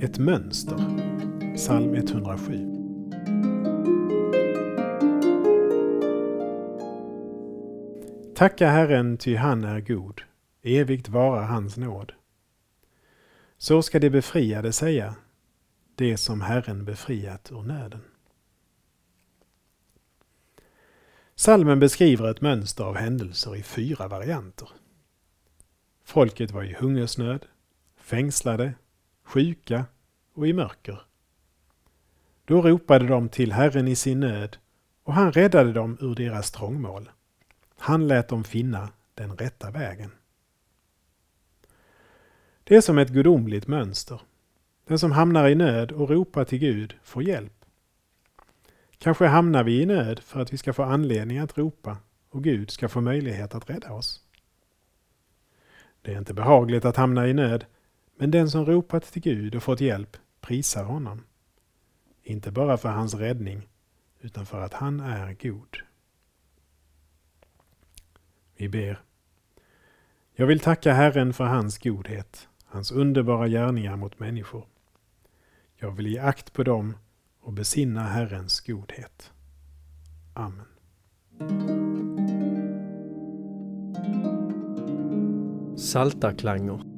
Ett mönster. Psalm 107. Tacka Herren, ty han är god. Evigt vara hans nåd. Så ska de befriade säga, det som Herren befriat ur nöden. Salmen beskriver ett mönster av händelser i fyra varianter. Folket var i hungersnöd, fängslade, sjuka och i mörker. Då ropade de till Herren i sin nöd och han räddade dem ur deras trångmål. Han lät dem finna den rätta vägen. Det är som ett gudomligt mönster. Den som hamnar i nöd och ropar till Gud får hjälp. Kanske hamnar vi i nöd för att vi ska få anledning att ropa och Gud ska få möjlighet att rädda oss. Det är inte behagligt att hamna i nöd, men den som ropat till Gud och fått hjälp prisar honom. Inte bara för hans räddning, utan för att han är god. Vi ber. Jag vill tacka Herren för hans godhet, hans underbara gärningar mot människor. Jag vill ge akt på dem och besinna Herrens godhet. Amen. Saltarklanger